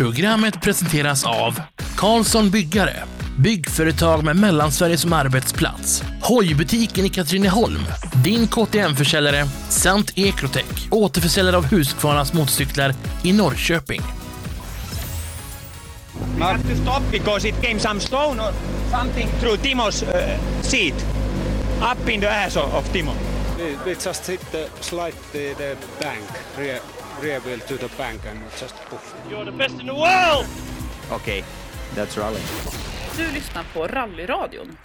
Programmet presenteras av Karlsson Byggare, byggföretag med Mellansverige som arbetsplats. Hojbutiken i Katrineholm, din KTM-försäljare samt Ekrotech, återförsäljare av Husqvarnas motorcyklar i Norrköping. We have to stop because it came some stone or something through Timo's uh, seat, up in the ass of, of Timo. We, we just hit the slide the, the bank, rear, rear wheel to the bank and just poof. You're the best in the world! Okay, that's rally. Du lyssnar på Rallyradion.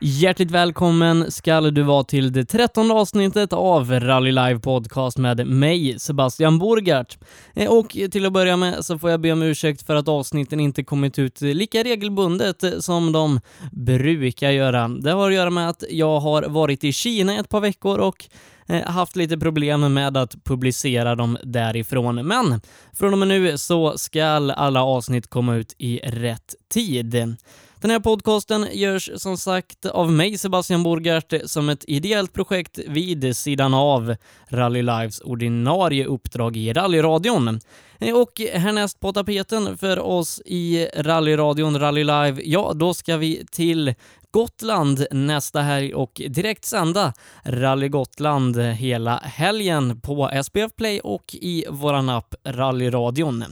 Hjärtligt välkommen ska du vara till det trettonde avsnittet av Rally Live Podcast med mig, Sebastian Borgart. Eh, Och till att börja med så får jag be om ursäkt för att avsnitten inte kommit ut lika regelbundet som de brukar göra. Det har att göra med att jag har varit i Kina ett par veckor och Eh, haft lite problem med att publicera dem därifrån. Men från och med nu så ska alla avsnitt komma ut i rätt tid. Den här podcasten görs som sagt av mig, Sebastian Borgart, som ett ideellt projekt vid sidan av Rally Lives ordinarie uppdrag i rallyradion. Eh, och härnäst på tapeten för oss i rallyradion Rally Live, ja, då ska vi till Gotland nästa helg och direkt sända Rally Gotland hela helgen på SPF Play och i våran app Rallyradion.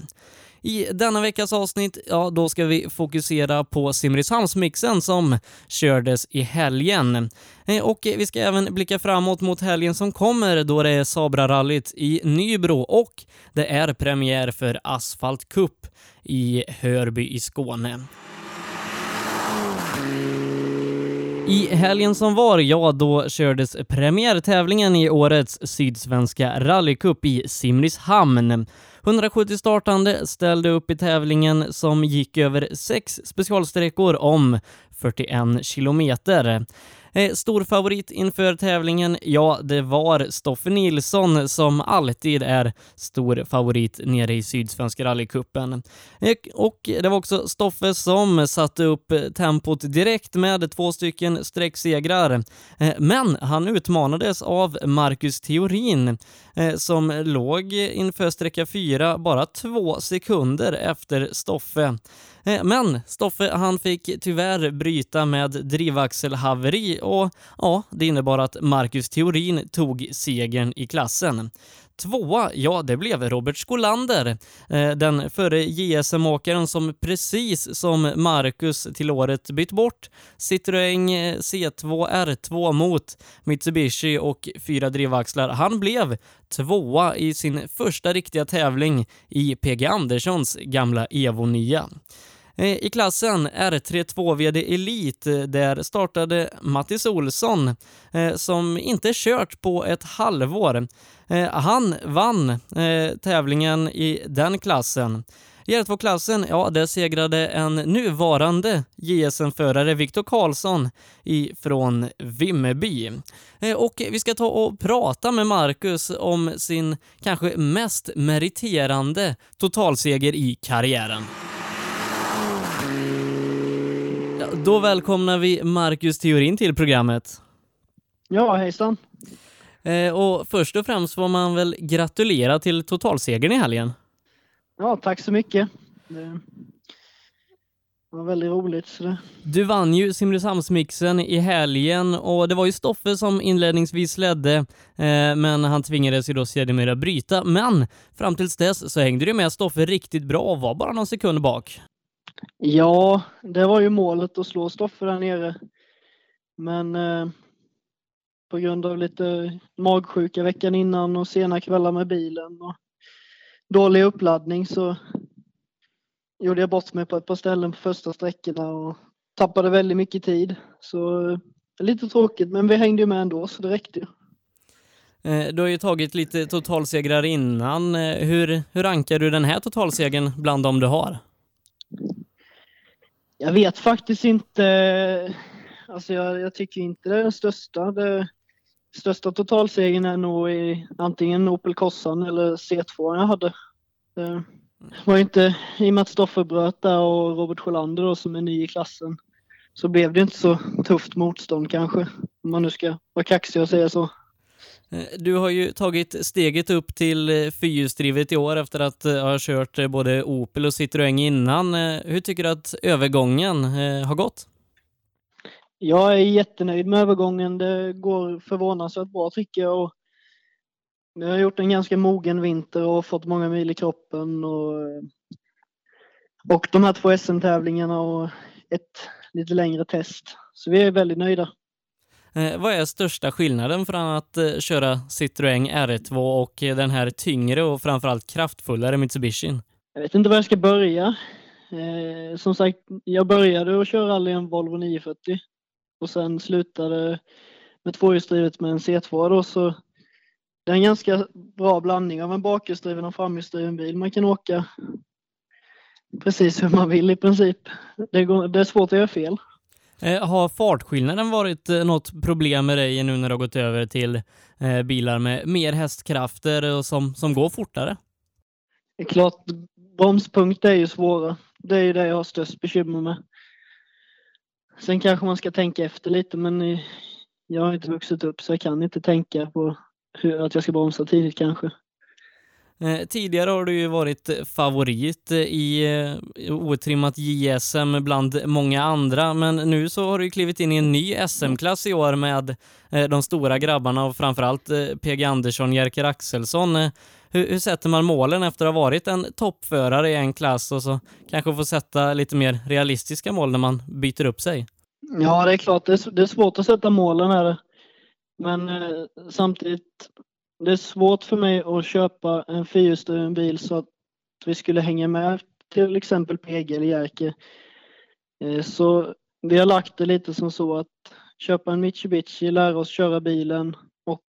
I denna veckas avsnitt, ja, då ska vi fokusera på Simrishamnsmixen som kördes i helgen. Eh, och vi ska även blicka framåt mot helgen som kommer då det är Sabra-rallyt i Nybro och det är premiär för Asfalt Cup i Hörby i Skåne. I helgen som var, ja, då kördes premiärtävlingen i årets Sydsvenska rallycup i Simrishamn. 170 startande ställde upp i tävlingen som gick över sex specialsträckor om 41 kilometer. Eh, Stor favorit inför tävlingen, ja, det var Stoffe Nilsson som alltid är stor favorit nere i Sydsvenska rallycupen. Eh, Och det var också Stoffe som satte upp tempot direkt med två stycken sträcksegrar. Eh, Men han utmanades av Marcus Theorin eh, som låg inför sträcka 4 bara två sekunder efter Stoffe. Eh, men Stoffe han fick tyvärr bryta med drivaxelhaveri och ja, det innebar att Marcus Theorin tog segern i klassen. Tvåa, ja det blev Robert Skolander, eh, den förre JSM-åkaren som precis som Marcus till året bytt bort Citroën eh, C2 R2 mot Mitsubishi och fyra drivaxlar. Han blev tvåa i sin första riktiga tävling i PG Anderssons gamla Evo 9. Eh, I klassen R32 VD Elite, eh, där startade Mattis Olsson, eh, som inte kört på ett halvår. Han vann tävlingen i den klassen. I R2-klassen, ja, där segrade en nuvarande JSM-förare, Viktor Karlsson, ifrån Vimmerby. Och vi ska ta och prata med Marcus om sin kanske mest meriterande totalseger i karriären. Ja, då välkomnar vi Marcus Theorin till programmet. Ja, hejsan. Eh, och först och främst får man väl gratulera till totalsegern i helgen. Ja, tack så mycket. Det var väldigt roligt. Så det... Du vann ju Simrishamnsmixen i helgen och det var ju Stoffe som inledningsvis ledde, eh, men han tvingades ju då sedermera bryta. Men fram tills dess så hängde du med Stoffe riktigt bra och var bara någon sekund bak. Ja, det var ju målet att slå Stoffe där nere. Men eh, på grund av lite magsjuka veckan innan och sena kvällar med bilen och dålig uppladdning så gjorde jag bort mig på ett par ställen på första sträckorna och tappade väldigt mycket tid. Så eh, lite tråkigt, men vi hängde ju med ändå så det räckte ju. Eh, du har ju tagit lite totalsegrar innan. Eh, hur, hur rankar du den här totalsegern bland de du har? Jag vet faktiskt inte. Alltså jag, jag tycker inte det är den största. Det största totalsegern är nog i antingen Opel Kossan eller C2 jag hade. Det var inte, i och med att Stoffe bröt där och Robert Sjölander då, som är ny i klassen, så blev det inte så tufft motstånd kanske. Om man nu ska vara kaxig och säga så. Eh, du har ju tagit steget upp till eh, fyrhjulsdrivet i år efter att eh, ha kört både Opel och Citroën innan. Hur tycker du att övergången har gått? Jag är jättenöjd med övergången. Det går förvånansvärt bra tycker jag. Och jag har gjort en ganska mogen vinter och fått många mil i kroppen. Och, och de här två SM-tävlingarna och ett lite längre test. Så vi är väldigt nöjda. Eh, Vad är största skillnaden från att eh, köra Citroën R2 och eh, den här tyngre och framförallt kraftfullare Mitsubishi? Jag vet inte var jag ska börja. Eh, som sagt, jag började att köra rally i en Volvo 940 och sen slutade med tvåhjulsdrivet med en C2 då, så det är en ganska bra blandning av en bakhjulsdriven och framhjulsdriven bil. Man kan åka precis hur man vill i princip. Det, går, det är svårt att göra fel. Eh, Har fartskillnaden varit eh, något problem med dig nu när du har gått över till eh, bilar med mer hästkrafter och som, som går fortare? Det är klart, bromspunkter är ju svåra. Det är ju det jag har störst bekymmer med. Sen kanske man ska tänka efter lite, men eh, jag har inte vuxit upp så jag kan inte tänka på hur, att jag ska bromsa tidigt kanske. Eh, tidigare har du ju varit eh, favorit eh, i otrimmat JSM bland många andra, men nu så har du ju klivit in i en ny SM-klass i år med de stora grabbarna och framförallt PG Andersson, Jerker Axelsson. Hur, hur sätter man målen efter att ha varit en toppförare i en klass och så kanske få sätta lite mer realistiska mål när man byter upp sig? Ja, det är klart, det är, det är svårt att sätta målen här. Men eh, samtidigt, det är svårt för mig att köpa en fyrhjulsdriven bil så att vi skulle hänga med till exempel PG eller Jerker. Eh, så vi har lagt det lite som så att köpa en Mitsubishi, lära oss köra bilen och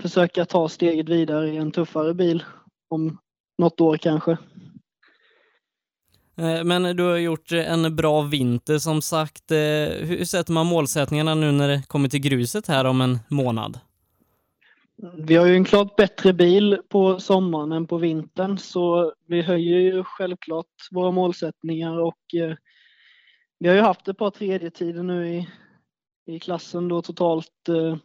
försöka ta steget vidare i en tuffare bil om något år kanske. Eh, men du har gjort en bra vinter som sagt. Eh, hur sätter man målsättningarna nu när det kommer till gruset här om en månad? Vi har ju en klart bättre bil på sommaren än på vintern så vi höjer ju självklart våra målsättningar och eh, vi har ju haft ett par tredjetider nu i, i klassen då totalt eh,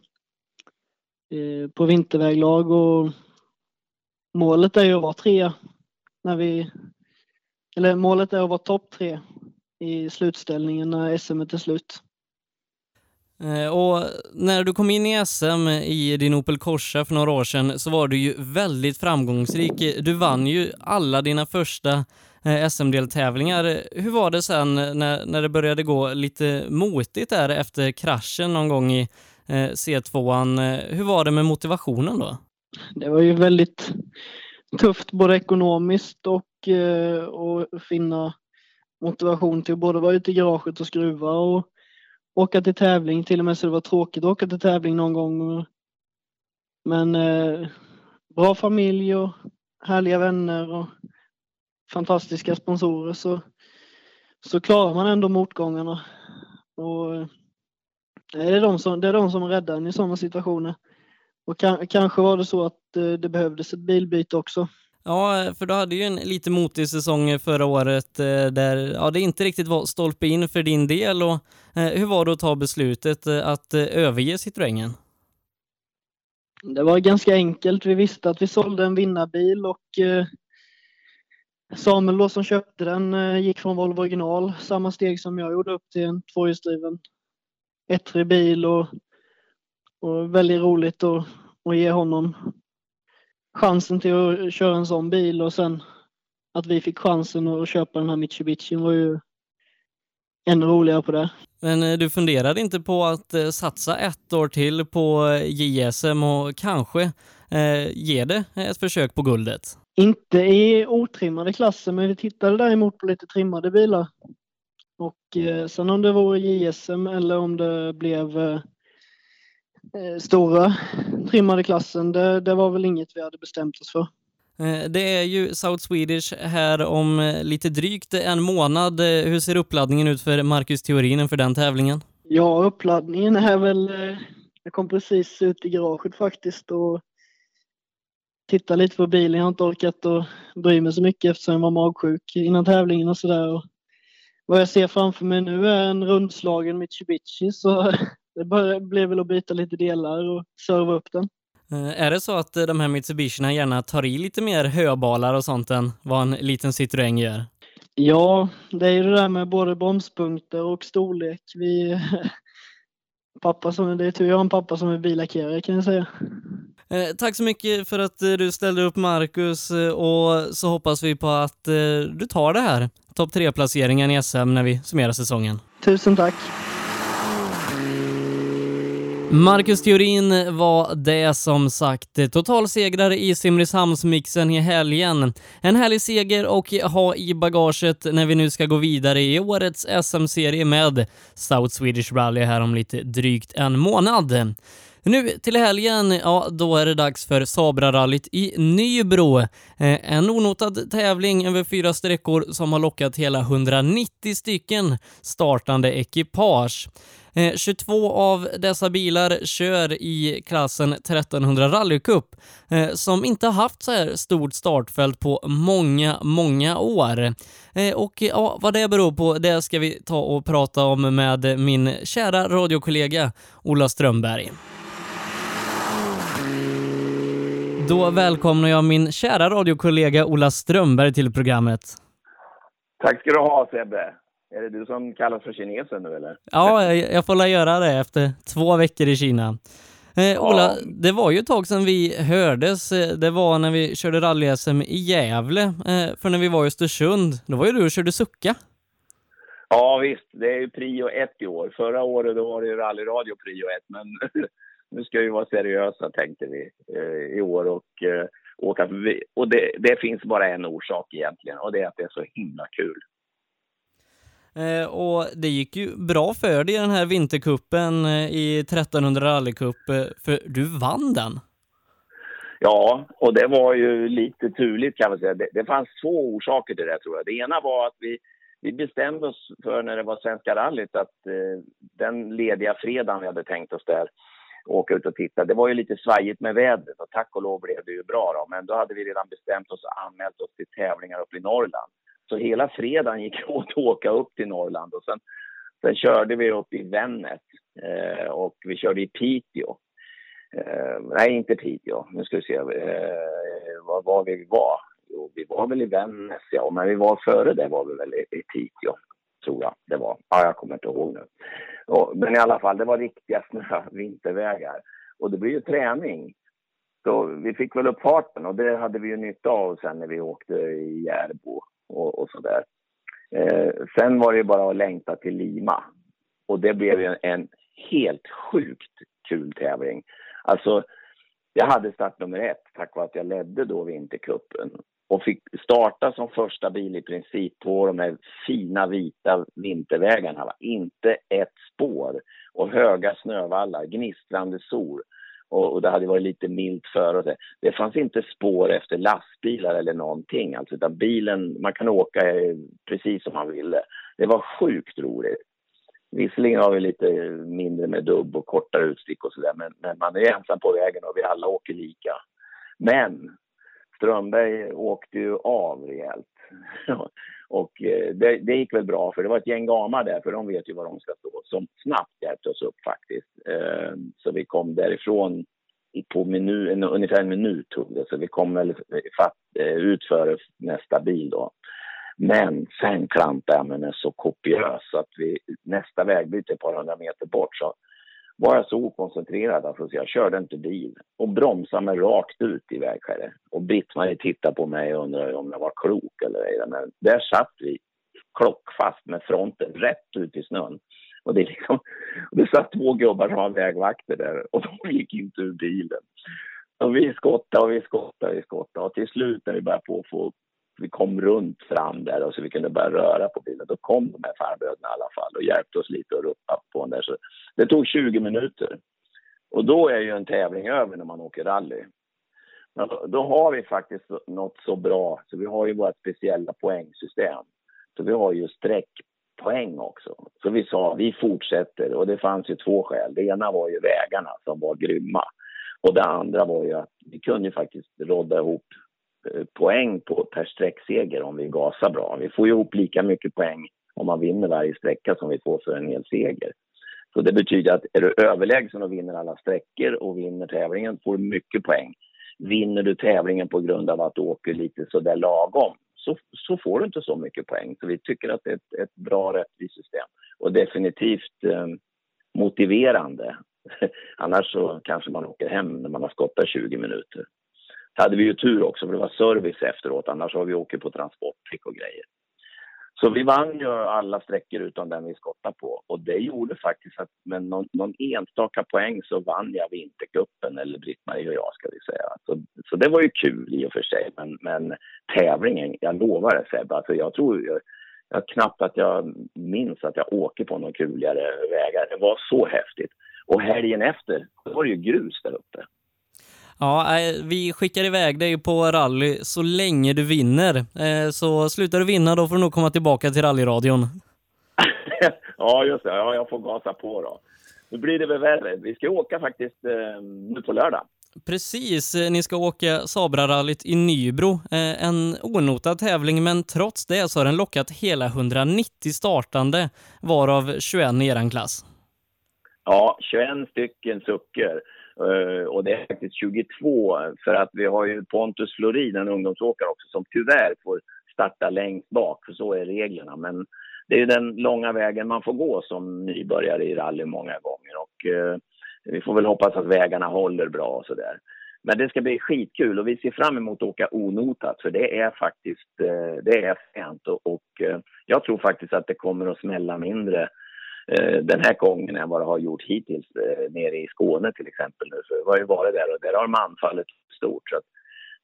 eh, på vinterväglag och målet är ju att vara trea när vi eller målet är att vara topp tre i slutställningen när SM är till slut. Eh, och när du kom in i SM i din Opel Corsa för några år sedan så var du ju väldigt framgångsrik. Du vann ju alla dina första eh, SM-deltävlingar. Hur var det sen när, när det började gå lite motigt där efter kraschen någon gång i eh, C2an? Hur var det med motivationen då? Det var ju väldigt tufft både ekonomiskt och, att finna motivation till att både vara ute i garaget och skruva och åka till tävling. Till och med så det var tråkigt att åka till tävling någon gång. Men eh, bra familj och härliga vänner och fantastiska sponsorer så, så klarar man ändå motgångarna. Och, eh, det, är de som, det är de som räddar en i sådana situationer. Och kan, kanske var det så att eh, det behövdes ett bilbyte också. Ja, för du hade ju en lite motig säsong förra året eh, där ja, det inte riktigt var stolpe in för din del. Och, eh, hur var det att ta beslutet eh, att eh, överge Citroengen? Det var ganska enkelt. Vi visste att vi sålde en vinnarbil och eh, Samuel då som köpte den eh, gick från Volvo original, samma steg som jag gjorde upp till en tvåhjulsdriven ettrig bil och, och väldigt roligt att, att ge honom chansen till att köra en sån bil och sen att vi fick chansen att köpa den här Mitsubishi var ju ännu roligare på det. Men eh, du funderade inte på att eh, satsa ett år till på eh, JSM och kanske eh, ge det ett försök på guldet? Inte i otrimmade klasser, men vi tittade däremot på lite trimmade bilar. Och eh, sen om det vore JSM eller om det blev eh, eh, stora trimmade klassen, det, det var väl inget vi hade bestämt oss för. Eh, Det är ju South Swedish här om eh, lite drygt en månad. Eh, Hur ser uppladdningen ut för Marcus Theorin inför den tävlingen? Ja, uppladdningen är väl... eh, Jag kom precis ut i garaget faktiskt och tittade lite på bilen. Jag har inte orkat att bry mig så mycket eftersom jag var magsjuk innan tävlingen och sådär. Och Vad jag ser framför mig nu är en rundslagen Mitsubishi så det bara blev väl att byta lite delar och serva upp den. Eh, Är det så att eh, de här Mitsubishierna gärna tar i lite mer höbalar och sånt än vad en liten Citroën gör? Ja, det är ju det där med både bromspunkter och storlek. Vi, pappa som, det är tur jag har en pappa som är billackerare kan jag säga. Eh, tack så mycket för att du ställde upp Marcus och så hoppas vi på att du tar det här topp tre placeringen i SM när vi summerar säsongen. Tusen tack! Marcus Theorin var det som sagt totalsegrare i Simrishamnsmixen i helgen. En härlig seger och ha i bagaget när vi nu ska gå vidare i årets SM-serie med South Swedish Rally här om lite drygt en månad. Nu till helgen, ja då är det dags för Sabra-rallyt i Nybro. Eh, en onotad tävling över fyra sträckor som har lockat hela 190 stycken startande ekipage. Eh, 22 av dessa bilar kör i klassen 1300 rallycup Cup som inte har haft så här stort startfält på många, många år. Eh, och ja, vad det beror på, det ska vi ta och prata om med min kära radiokollega Ola Strömberg. Då välkomnar jag min kära radiokollega Ola Strömberg till programmet. Tack ska du ha Sebbe. Är det du som kallas för kinesen nu eller? Ja, jag, får la göra det efter två veckor i Kina. Eh, Ola, det var ju ett tag sedan vi hördes. Eh, Det var när vi körde rally-SM i Gävle. Eh, för när vi var i Östersund, då var ju du och körde sucka. Ja visst, det är ju prio ett i år. Förra året då var det ju rallyradio prio ett, men nu ska vi vara seriösa tänkte vi eh, i år och eh, åka förbi. Och det, det finns bara en orsak egentligen och det är att det är så himla kul. Eh, och det gick ju bra för dig i den här vinterkuppen eh, i 1300 rallycup, eh, för du vann den. Ja, och det var ju lite turligt kan man säga. Det, det fanns två orsaker till det tror jag. Det ena var att vi, vi bestämde oss för när det var Svenska rallyt att eh, den lediga fredagen vi hade tänkt oss där åka ut och titta. Det var ju lite svajigt med vädret och tack och lov blev det ju bra då. Men då hade vi redan bestämt oss och anmält oss till tävlingar uppe i Norrland. Så hela fredagen gick åt att åka upp till Norrland och sen, sen körde vi upp i Vännäs eh, och vi körde i Piteå. Eh, nej, inte Piteå. Nu ska vi se. Eh, var var vi var? Jo, vi var väl i Vännäs, ja. Men vi var före det var vi väl i, i Piteå, tror jag det var. Ja, jag kommer inte ihåg nu. Och, men i alla fall, det var riktiga snö, vintervägar. Och det blir ju träning. Så vi fick väl upp farten och det hade vi ju nytta av sen när vi åkte i Järbo och, och sådär. Eh, sen var det bara att längta till Lima. Och det blev ju en, en helt sjukt kul tävling. Alltså, jag hade start nummer ett tack vare att jag ledde då vintercupen och fick starta som första bil i princip på de här fina vita vintervägarna. Va? Inte ett spår och höga snövallar, gnistrande sol och, och det hade varit lite milt för och det. det fanns inte spår efter lastbilar eller någonting alltså, utan bilen, man kan åka eh, precis som man ville. Det var sjukt roligt. Visserligen har vi lite mindre med dubb och kortare utstick och sådär, men, men man är ensam på vägen och vi alla åker lika. Men Strömberg åkte ju av rejält. och eh, det, det gick väl bra, för det var ett gäng gamar där, för de vet ju var de ska stå, som snabbt hjälpte oss upp faktiskt. Ehm, så vi kom därifrån på minu, en, ungefär en minut tog det, så vi kom väl fatt, eh, ut före nästa bil då. Men sen klantade jag mig så kopiös så att vi, nästa vägbyte ett par hundra meter bort så var jag så okoncentrerad alltså, så jag körde inte bil och bromsade mig rakt ut i vägskäret. Och Britt-Marie tittade på mig och undrade om jag var klok eller ej. Men där satt vi klockfast med fronten rätt ut i snön. Och det, liksom, och det satt två gubbar som var vägvakter där och de gick inte ur bilen. Och vi skottade och vi skottade och vi skottade och till slut när vi började på att få vi kom runt fram där och så vi kunde börja röra på bilen. Då kom de här farbröderna i alla fall och hjälpte oss lite att ruppa på den där. Så det tog 20 minuter. Och då är ju en tävling över när man åker rally. Men då- har vi faktiskt något så bra, så vi har ju vårt speciella poängsystem. Så vi har ju streckpoäng också. Så vi sa, vi fortsätter. Och det fanns ju två skäl. Det ena var ju vägarna som var grymma. Och det andra var ju att vi kunde ju faktiskt rodda ihop Eh, poäng på, per sträckseger om vi gasar bra. Vi får ihop lika mycket poäng om man vinner varje sträcka som vi får för en hel seger. Så det betyder att är du överlägsen och vinner alla sträckor och vinner tävlingen får du mycket poäng. Vinner du tävlingen på grund av att du åker lite sådär lagom så, så får du inte så mycket poäng. Så vi tycker att det är ett, ett bra rättvist system och definitivt eh, motiverande. Annars så kanske man åker hem när man har skottat 20 minuter. Så hade vi ju tur också för det var service efteråt, annars har vi åkt på transportprick och grejer. Så vi vann ju alla sträckor utom den vi skottade på och det gjorde faktiskt att med någon, någon enstaka poäng så vann jag Vintercupen eller Britt-Marie och jag ska vi säga. Så, så det var ju kul i och för sig men, men tävlingen, jag lovar det Sebbe, alltså jag tror jag, jag knappt att jag minns att jag åker på någon kuligare vägar. Det var så häftigt. Och helgen efter, då var det ju grus där uppe. Ja, eh, vi skickar iväg dig på rally så länge du vinner. Eh, så slutar du vinna då får du nog komma tillbaka till rallyradion. ja, just det. Ja, jag får gasa på då. Nu blir det väl värre. Vi ska åka faktiskt eh, nu på lördag. Precis, ni ska åka Sabra-rallyt i Nybro. En onotad tävling, men trots det så har den lockat hela 190 startande, varav 21 i eran klass. Ja, 21 stycken sucker. Eh, och det är faktiskt 22 för att vi har ju Pontus Florin, en ungdomsåkare också, som tyvärr får starta längst bak, för så är reglerna. Men det är ju den långa vägen man får gå som nybörjare i rally många gånger och eh, vi får väl hoppas att vägarna håller bra och sådär. Men det ska bli skitkul och vi ser fram emot att åka onotat för det är faktiskt, eh, det är fränt och, och eh, jag tror faktiskt att det kommer att smälla mindre Eh, Eh, den här gången än vad det har gjort hittills eh, nere i Skåne till exempel. Nu. För det har ju varit där och där har manfallet stort. Så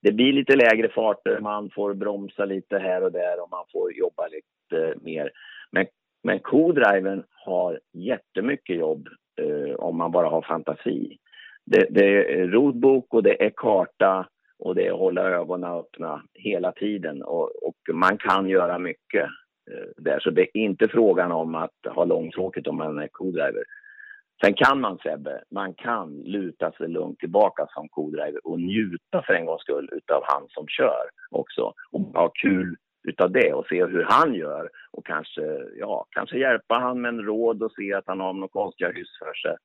det blir lite lägre farter, eh, man får bromsa lite här och där och man får jobba lite mer. Men, men co-driven har jättemycket jobb eh, om man bara har fantasi. Det, det är rodbok och det är karta och det är att hålla ögonen öppna hela tiden och, och man kan göra mycket. Eh, där. Så det är inte frågan om att ha långtråkigt om man är co-driver. Sen kan man Sebbe, man kan luta sig lugnt tillbaka som co-driver och njuta för en gångs skull utav han som kör också. Och ha kul utav det och se hur han gör och kanske, ja, kanske hjälpa han med en råd och se att han har några konstiga hyss för sig.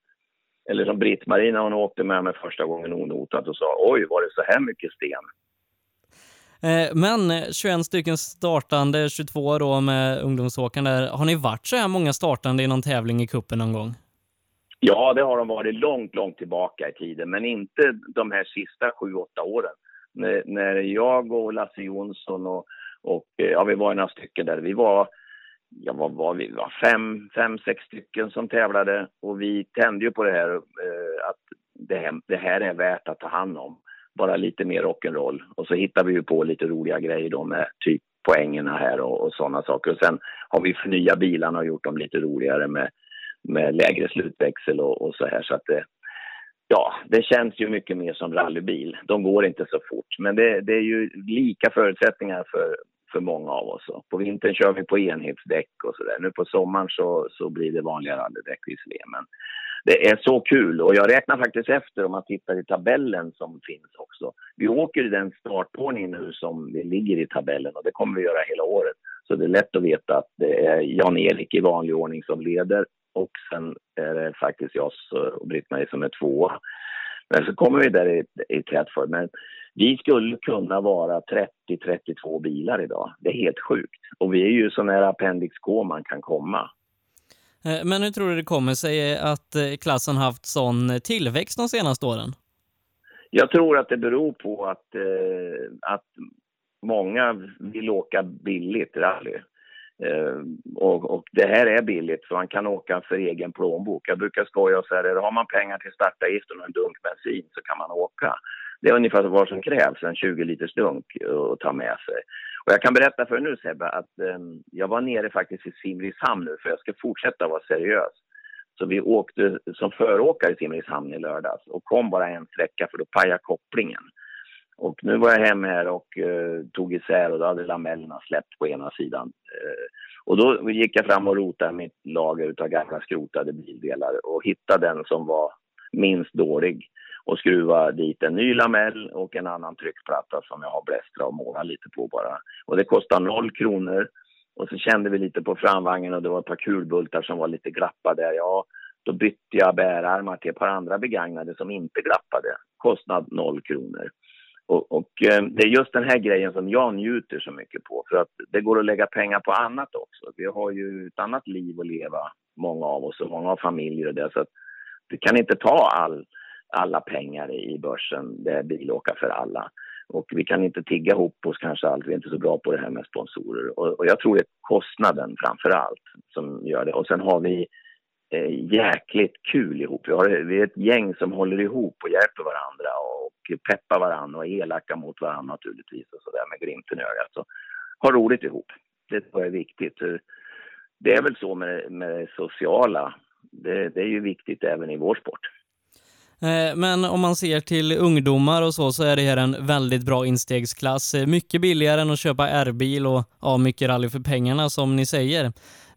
Eller som Britt-Marie när hon åkte med mig första gången onotat och sa oj, var det så här mycket sten? Eh, men eh, 21 stycken startande, 22 då med där. Har ni varit så här många startande i någon tävling i kuppen någon gång? Ja, det har de varit långt, långt tillbaka i tiden, men inte de här sista sju, åtta åren. När, när jag och Lasse Jonsson och, och eh, ja, vi var några stycken där. Vi var, ja, vad var vi? var fem, fem, sex stycken som tävlade och vi tände ju på det här eh, att det här, det här är värt att ta hand om bara lite mer rock'n'roll. Och så hittar vi ju på lite roliga grejer då med typ poängerna här och, och sådana saker. Och sen har vi förnyat bilarna och gjort dem lite roligare med, med lägre slutväxel och, och så här. Så att det, ja, det känns ju mycket mer som rallybil. De går inte så fort, men det, det är ju lika förutsättningar för, för många av oss. På vintern kör vi på enhetsdäck och så där. Nu på sommaren så, så blir det vanliga rallydäck visserligen. Men det är så kul och jag räknar faktiskt efter om man tittar i tabellen som finns också. Vi åker i den startordning nu som vi ligger i tabellen och det kommer vi göra hela året. Så det är lätt att veta att det är Jan-Erik i vanlig ordning som leder och sen är det faktiskt jag och Britt-Marie som är tvåa. Men så kommer vi där i, i Catford. Men vi skulle kunna vara 30-32 bilar idag. Det är helt sjukt. Och vi är ju så nära Appendix K man kan komma. Eh, men hur tror du det kommer sig att eh, klassen haft sån eh, tillväxt de senaste åren? Jag tror att det beror på att, eh, att många vill åka billigt rally. Eh, och, och, det här är billigt, så man kan åka för egen plånbok. Jag brukar skoja och säga att har man pengar till startavgiften och en dunk bensin så kan man åka. Det är ungefär vad som krävs, en 20 liters dunk att ta med sig. Och jag kan berätta för dig nu Sebbe att eh, jag var nere faktiskt i Simrishamn nu för jag ska fortsätta vara seriös. Så vi åkte som föråkare i Simrishamn i lördags och kom bara en sträcka för då pajade kopplingen. Och nu var jag hem här och eh, tog isär och då hade lamellerna släppt på ena sidan. Eh, och då gick jag fram och rotade mitt lager av gamla skrotade bildelar och hittade den som var minst dålig och skruva dit en ny lamell och en annan tryckplatta som jag har blästrat och målat lite på bara. Och det kostar noll kronor. Och så kände vi lite på framvagnen och det var ett par kulbultar som var lite glappade. Ja, Då bytte jag bärarmar till ett par andra begagnade som inte glappade. Kostnad noll kronor. Och, och eh, det är just den här grejen som jag njuter så mycket på. För att det går att lägga pengar på annat också. Vi har ju ett annat liv att leva, många av oss, och många har familjer och det. Så att du kan inte ta all, alla pengar i börsen, det är bilåka för alla. Och vi kan inte tigga ihop oss kanske allt, vi är inte så bra på det här med sponsorer. Och, och jag tror det är kostnaden framför allt som gör det. Och sen har vi eh, jäkligt kul ihop. Vi, har, vi är ett gäng som håller ihop och hjälper varandra och peppar varandra och är elaka mot varandra naturligtvis och sådär med glimten i ögat. Så ha roligt ihop. Det tror jag är viktigt. Det är väl så med, med det sociala. Det, det är ju viktigt även i vår sport. Eh, men om man ser till ungdomar och så, så är det här en väldigt bra instegsklass. Eh, mycket billigare än att köpa R-bil och ja, mycket rally för pengarna som ni säger.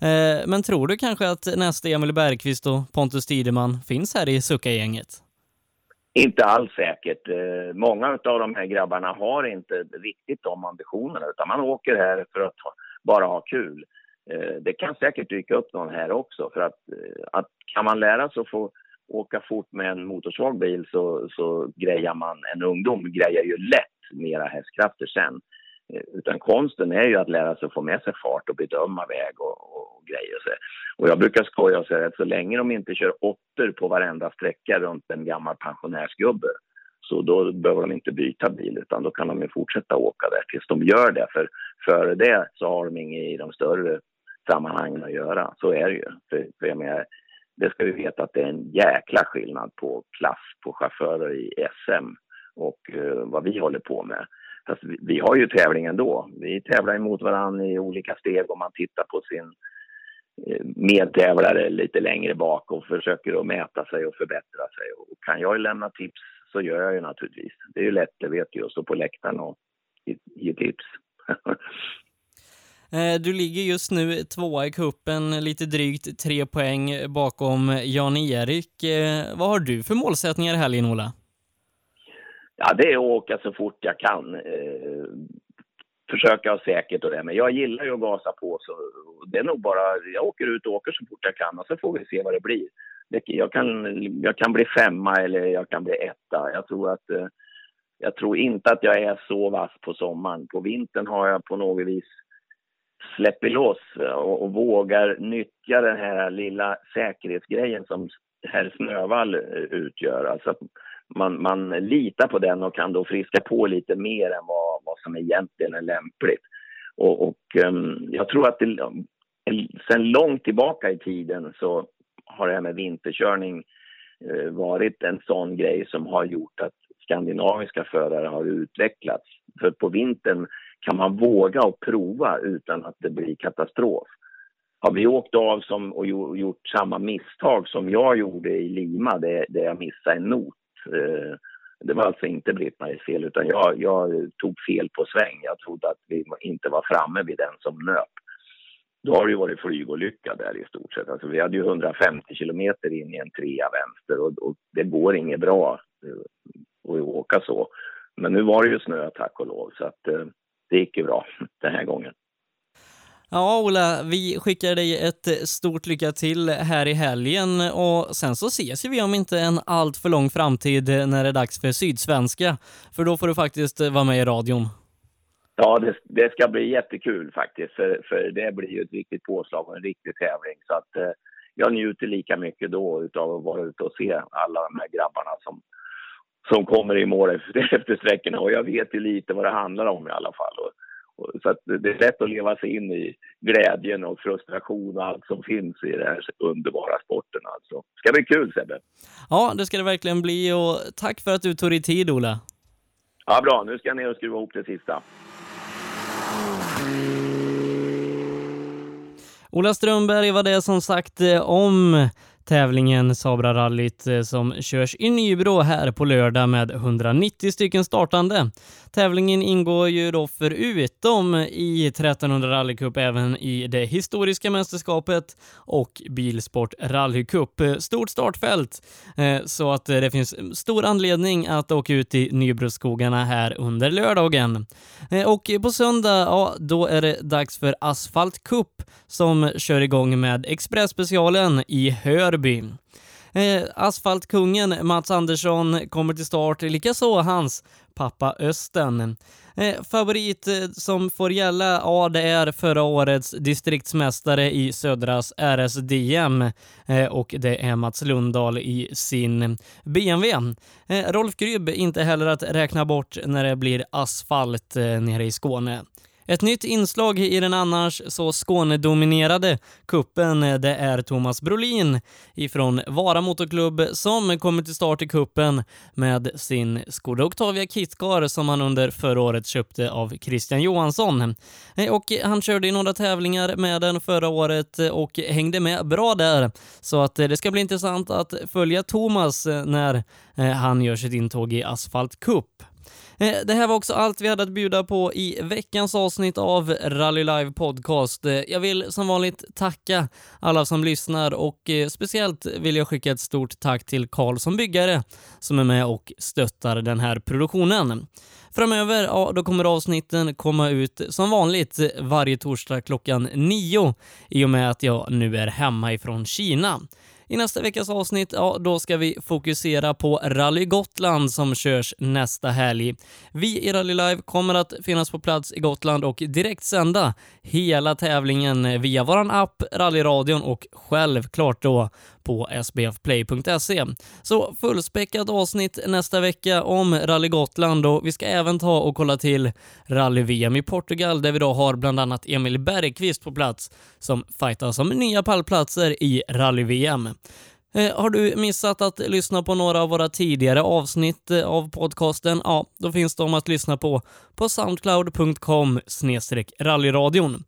Eh, men tror du kanske att nästa Emil Bergqvist och Pontus Tideman finns här i Sucka-gänget? Inte alls säkert. Många av de här grabbarna har inte riktigt de ambitionerna utan man åker här för att bara ha kul. Det kan säkert dyka upp någon här också för att, att kan man lära sig att få åka fort med en motorsvag bil så, så grejar man, en ungdom grejar ju lätt mera hästkrafter sen. Eh, utan konsten är ju att lära sig att få med sig fart och bedöma väg och, och, och grejer. Så. Och jag brukar skoja och säga att så länge de inte kör åttor på varenda sträcka runt en gammal pensionärsgubbe så då behöver de inte byta bil utan då kan de ju fortsätta åka där tills de gör det. För före det så har de inget i de större sammanhangen att göra. Så är det ju. För, för jag menar, det ska vi veta att det är en jäkla skillnad på klass på chaufförer i SM och eh, vad vi håller på med. Fast vi, vi, har ju tävling ändå. Vi tävlar emot varandra i olika steg om man tittar på sin eh, medtävlare lite längre bak och försöker att mäta sig och förbättra sig. Och kan jag lämna tips så gör jag ju naturligtvis. Det är ju lätt, det vet ju, att stå på läktaren och ge, ge tips. Eh, du ligger just nu tvåa i kuppen, lite drygt tre poäng bakom Jan-Erik. Eh, vad har du för målsättningar i helgen, Ola? Ja, det är att åka så fort jag kan. Eh, försöka ha säkert och det, men jag gillar ju att gasa på. Så det är nog bara, jag åker ut och åker så fort jag kan och så får vi se vad det blir. Jag kan, jag kan bli femma eller jag kan bli etta. Jag tror att jag tror inte att jag är så vass på sommaren. På vintern har jag på något vis släpper loss eh, och, och, vågar nyttja den här lilla säkerhetsgrejen som herr Snövall eh, utgör. Alltså man, man litar på den och kan då friska på lite mer än vad, vad som egentligen är lämpligt. Och, och um, jag tror att det, eh, sen långt tillbaka i tiden så har det här med vinterkörning uh, varit en sån grej som har gjort att skandinaviska förare har utvecklats. För på vintern kan man våga och prova utan att det blir katastrof? Har vi åkt av som, och gjort samma misstag som jag gjorde i Lima, där, där jag missade en not. Eh, det var alltså inte Britt-Maries fel, utan jag, jag, tog fel på sväng. Jag trodde att vi inte var framme vid den som nöp. Då har det ju varit flygolycka där i stort sett. Alltså, vi hade ju 150 kilometer in i en trea vänster och, och det går inget bra eh, att åka så. Men nu var det ju snö, tack och lov, så att eh, det gick ju bra den här gången. Ja, Ola, vi skickar dig ett stort lycka till här i helgen och sen så ses vi om inte en allt för lång framtid när det är dags för Sydsvenska, för då får du faktiskt vara med i radion. Ja, det, det ska bli jättekul faktiskt, för, för det blir ju ett riktigt påslag och en riktig tävling. Så att eh, jag njuter lika mycket då utav att vara ute och se alla de här grabbarna som, som kommer i mål efter, sträckorna. Och jag vet ju lite vad det handlar om i alla fall. Och, och, så det är lätt att leva sig in i glädjen och frustration och allt som finns i den här underbara sporten. Alltså. Ska bli kul Sebbe! Ja, det ska det verkligen bli och tack för att du tog dig tid Ola. Ja, bra. Nu ska jag ner och skruva ihop det sista. Ola Strömberg var det som sagt eh, om tävlingen Sabra-rallyt eh, som körs i Nybro här på lördag med 190 stycken startande. Tävlingen ingår ju då förutom i 1300 rallycup även i det historiska mästerskapet och Bilsport rallycup. Stort startfält eh, så att eh, det finns stor anledning att åka ut i Nybroskogarna här under lördagen. Eh, och på söndag, ja, då är det dags för Asfalt Cup som kör igång med Expressspecialen i Hörby. Eh, asfaltkungen Mats Andersson kommer till start, likaså hans pappa Östen. Eh, favorit eh, som får gälla, ja det är förra årets distriktsmästare i Södras RSDM eh, och det är Mats Lundahl i sin BMW. Eh, Rolf Grybb inte heller att räkna bort när det blir asfalt eh, nere i Skåne. Ett nytt inslag i den annars så Skånedominerade kuppen eh, det är Thomas Brolin ifrån Vara Motorklubb som kommer till start i kuppen med sin Skoda Octavia Kitcar som han under förra året köpte av Christian Johansson. Eh, och han körde i några tävlingar med den förra året eh, och hängde med bra där. Så att det ska bli intressant att följa Thomas när han gör sitt intåg i Asfalt Cup. Eh, det här var också allt vi hade att bjuda på i veckans avsnitt av Rally Live Podcast. Eh, jag vill som vanligt tacka alla som lyssnar och eh, speciellt vill jag skicka ett stort tack till Karl som byggare som är med och stöttar den här produktionen. Framöver, ja, då kommer avsnitten komma ut som vanligt varje torsdag klockan nio i och med att jag nu är hemma ifrån Kina. I nästa veckas avsnitt, ja, då ska vi fokusera på Rally Gotland som körs nästa helg. Vi i Rally Live kommer att finnas på plats i Gotland och direkt sända hela tävlingen via vår app, Rallyradion och självklart då på sbfplay.se. Så fullspäckat avsnitt nästa vecka om Rally Gotland och vi ska även ta och kolla till Rally-VM i Portugal där vi då har bland annat Emil Bergqvist på plats som fightas om nya pallplatser i Rally-VM. Eh, har du missat att lyssna på några av våra tidigare avsnitt eh, av podcasten? Ja, då finns de att lyssna på på soundcloud.com rallyradion.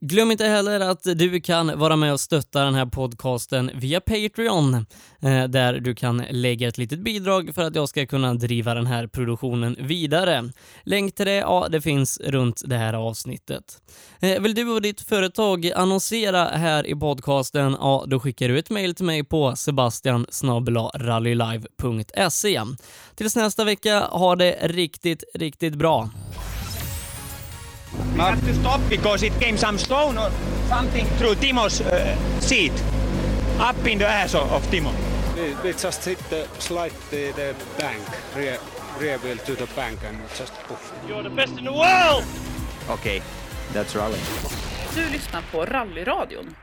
Glöm inte heller att du kan vara med och stötta den här podcasten via Patreon, eh, där du kan lägga ett litet bidrag för att jag ska kunna driva den här produktionen vidare. Länk till det, ja, det finns runt det här avsnittet. Eh, vill du och ditt företag annonsera här i podcasten, ja, då skickar du ett mejl till mig på sebastian rallylive.se. Tills nästa vecka, ha det riktigt, riktigt bra. We have to stop because it came some stone or something through Timo's uh, seat, up in the ass of, of Timo. We, we just hit the slide the, the bank, rear, rear wheel to the bank and just poof. You're the best in the world! Okej, okay, that's rally. Du lyssnar på Rallyradion.